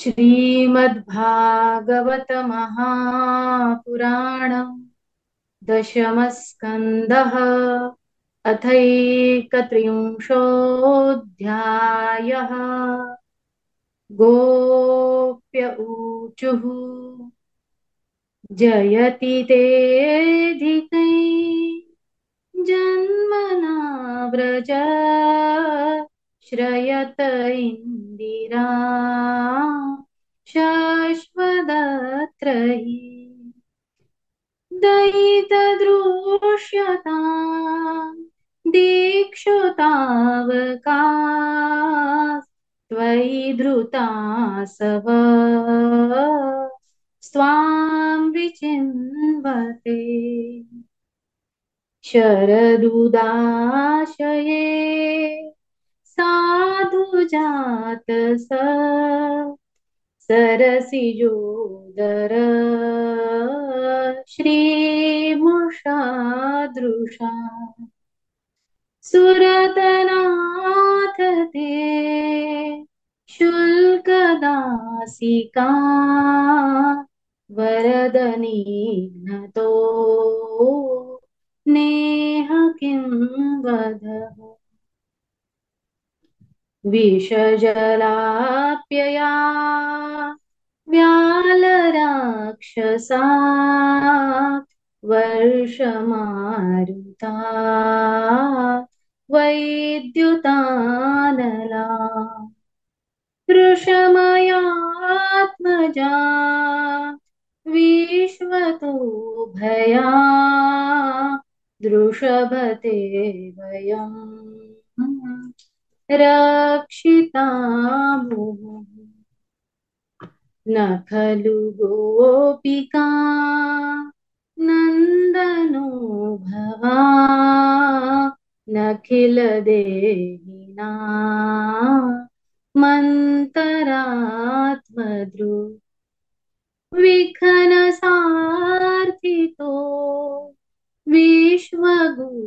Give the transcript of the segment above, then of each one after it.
श्रीमद्भागवतमहापुराणम् दशमस्कन्दः अथैकत्रिंशोऽध्यायः। गोप्य ऊचुः। जयति तेऽधिकै जन्मना व्रज श्रयत इन्दिरा। शाश्वदत्र हि दयितदृश्यता दीक्षुतावका त्वयि धृतासव स्वां विचिन्वते। शरदुदाशये साधुजातस सरसिजोदर श्रीमुषादृशा सुरतनाथ ते। शुल्कदासिका। वरदनिघ्नतो नेह किं वदः विषजलाप्यया व्यालराक्षसा वर्षमारुता वैद्युतानला कृशमयात्मजा विश्वतो भया दृषभते वयम् रक्षितामुः। न खलु गोपिका नन्दनो भवा। नखिलदेहिना मन्तरात्मदृ विखनसार्थितो विश्वगुप्तये।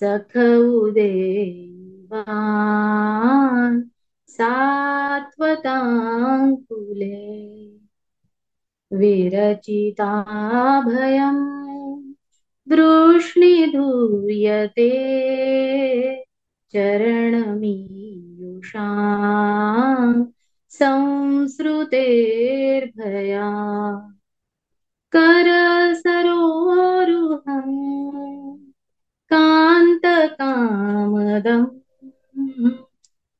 सखौदेवान् सात्वताङ्कुले विरचिता भयम् दृष्णिधूयते चरणमीयुषा संसृतेर्भया। करसरोरुहम् कान्तकामदम्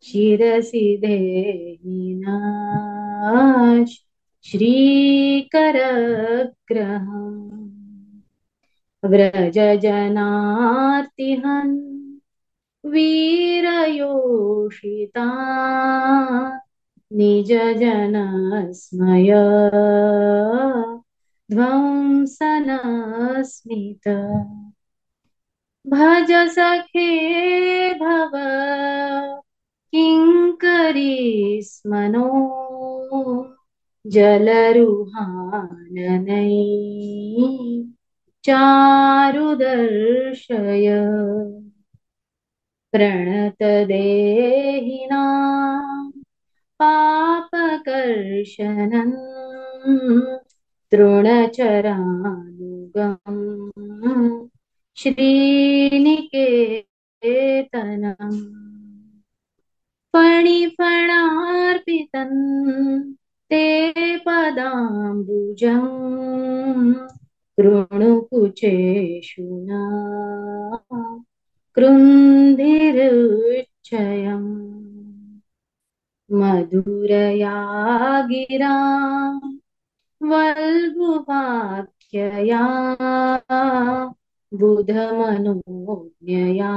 शिरसि देहिनाश श्रीकरग्रहम् व्रजजनार्तिहन् वीरयोषिता निजजनस्मय ध्वंसनस्मित। भज सखे भव। किङ्करीस्मनो जलरुहाननै चारुदर्शय प्रणतदेहिना पापकर्शनम् तृणचरानुगम्। श्रीनिकेतनम् फणिफणार्पितन् ते पदाम्बुजम् कृणुकुचेषु न कृन्धिरुच्चयम् मधुरया गिरा वल्गुवाक्यया बुधमनोज्ञया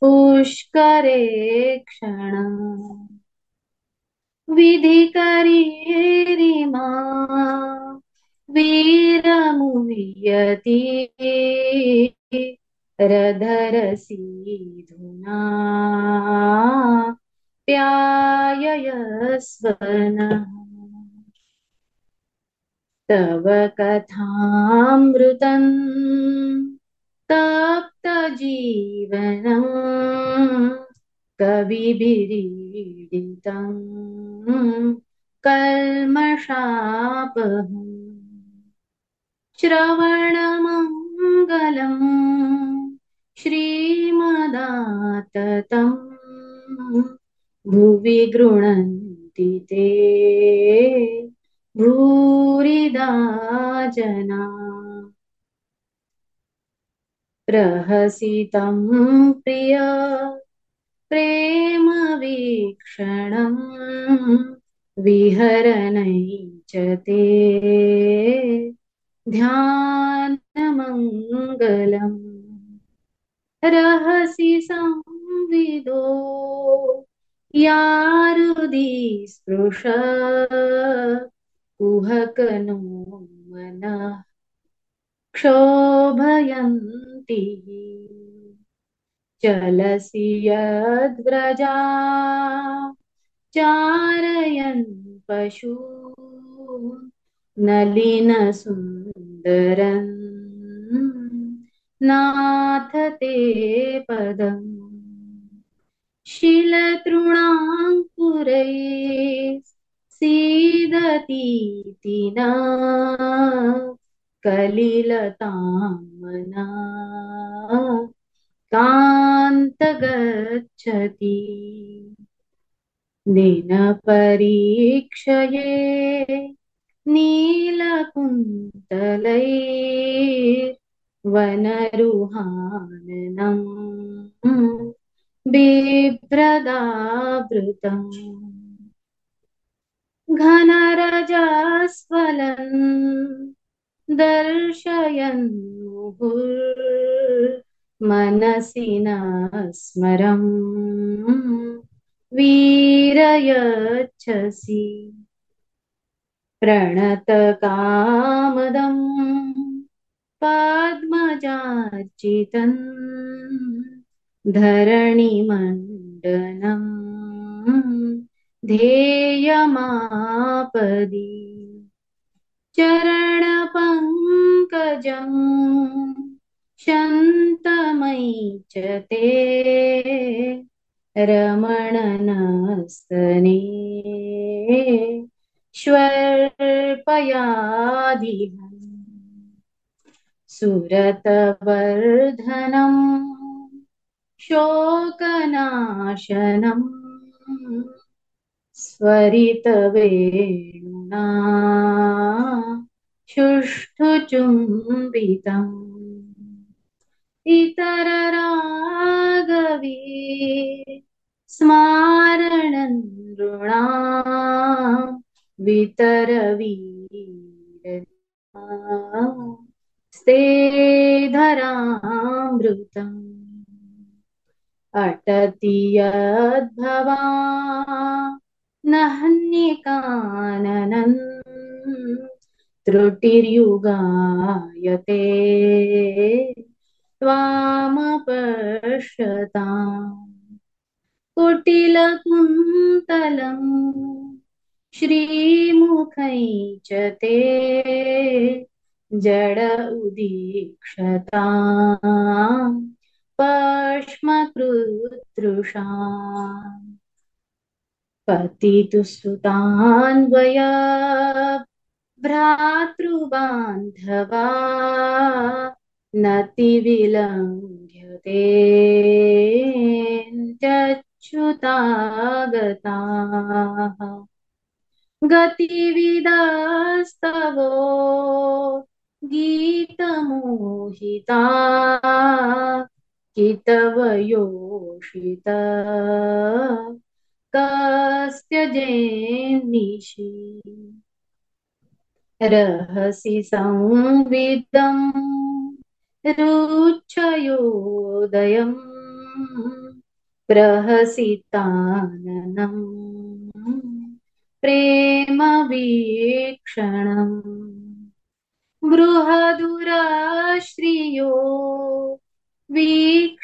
पुष्करे क्षण। विधिकरीरिमा वीरमुह्यति रधरसीधुना प्याययस्वनः। तव कथामृतम् तप्तजीवनम् कविभिरीडितम् कल्मषापहम् श्रवणमङ्गलम् श्रीमदाततम् भुवि गृह्णन्ति ते। भूरिदा जना प्रहसितं प्रिय प्रेमवीक्षणम् विहरनै च ते। ध्यानमङ्गलम् रहसि संविदो यारुदि स्पृश। कुहकनो मनः क्षोभयन्ति। चलसि यद्व्रजा चारयन् पशु नलिनसुन्दरन् नाथ ते पदम् शिलतृणाङ्कुरै सीदतीति न कलिलतामना कान्त गच्छति दिनपरीक्षये नीलकुन्तलैर्वनरुहाननम् बिभ्रदावृतम्। घनरजास्वलन् दर्शयन् मुहुर्मनसि न स्मरम् वीरयच्छसि प्रणतकामदम् पद्मजार्चितन् धरणिमण्डनम् ध्येयमापदि चरणपङ्कजम् शन्तमयि च ते रमणनस्तने श्वर्पयादिहम् सुरतवर्धनम् शोकनाशनम् स्वरितवेणुना शुष्ठुचुम्बितम्। इतररागवी स्मारणन् नृणा वितरवीर स्ते धरामृतम् अटति यद्भवा नहन्यकाननन् त्रुटिर्युगायते त्वामपश्यताम् कुटिलकुन्तलम् श्रीमुखै च ते जड उदीक्षता पश्मकृतृषा पतितु सुतान्वय भ्रातृबान्धवा नतिविलङ्घ्यते च्युतागताः गतिविदास्तवो गीतमोहिता कितवयोषित कस्त्यजेन्निशि रहसि संविदम् रुच्छयोदयम् प्रहसिताननम् प्रेमवीक्षणम् बृहदुराश्रियो वीक्षधामते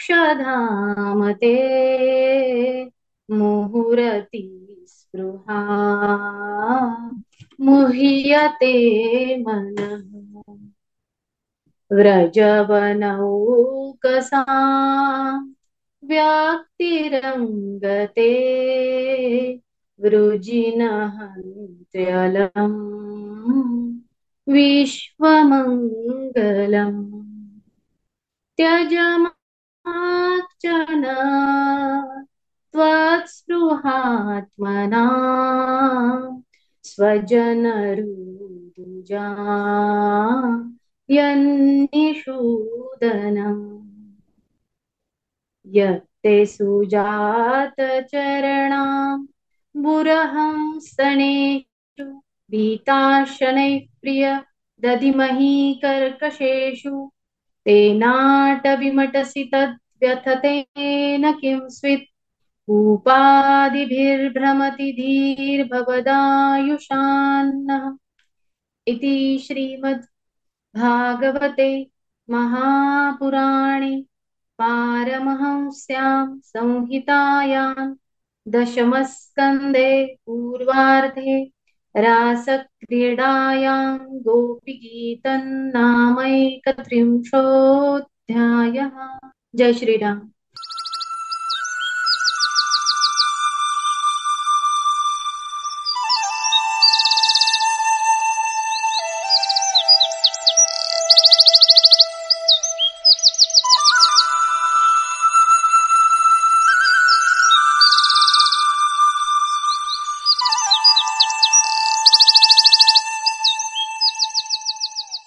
मुहुरति स्पृहा मुह्यते मनः। व्रजवनौकसा व्यक्तिरङ्गते वृजिनहन्त्यलम्। विश्वमङ्गलम्। त्यजमाक्षन त्वत्स्पृहात्मना स्वजनरुजा यन्निषूदनम् यत्ते सुजातचरणां बुरहंसनेषु भीताशनैः प्रिय दधिमहि कर्कशेषु तेनाटविमटसि तद्व्यथतेन किं स्वित्? कूपादिभिर्भ्रमति धीर्भवदायुषान्नः इति श्रीमद्भागवते महापुराणे पारमहंस्यां संहितायां दशमस्कन्धे पूर्वार्धे रासक्रीडायां गोपीगीतं नामैकत्रिंशोऽध्यायः जय श्री राम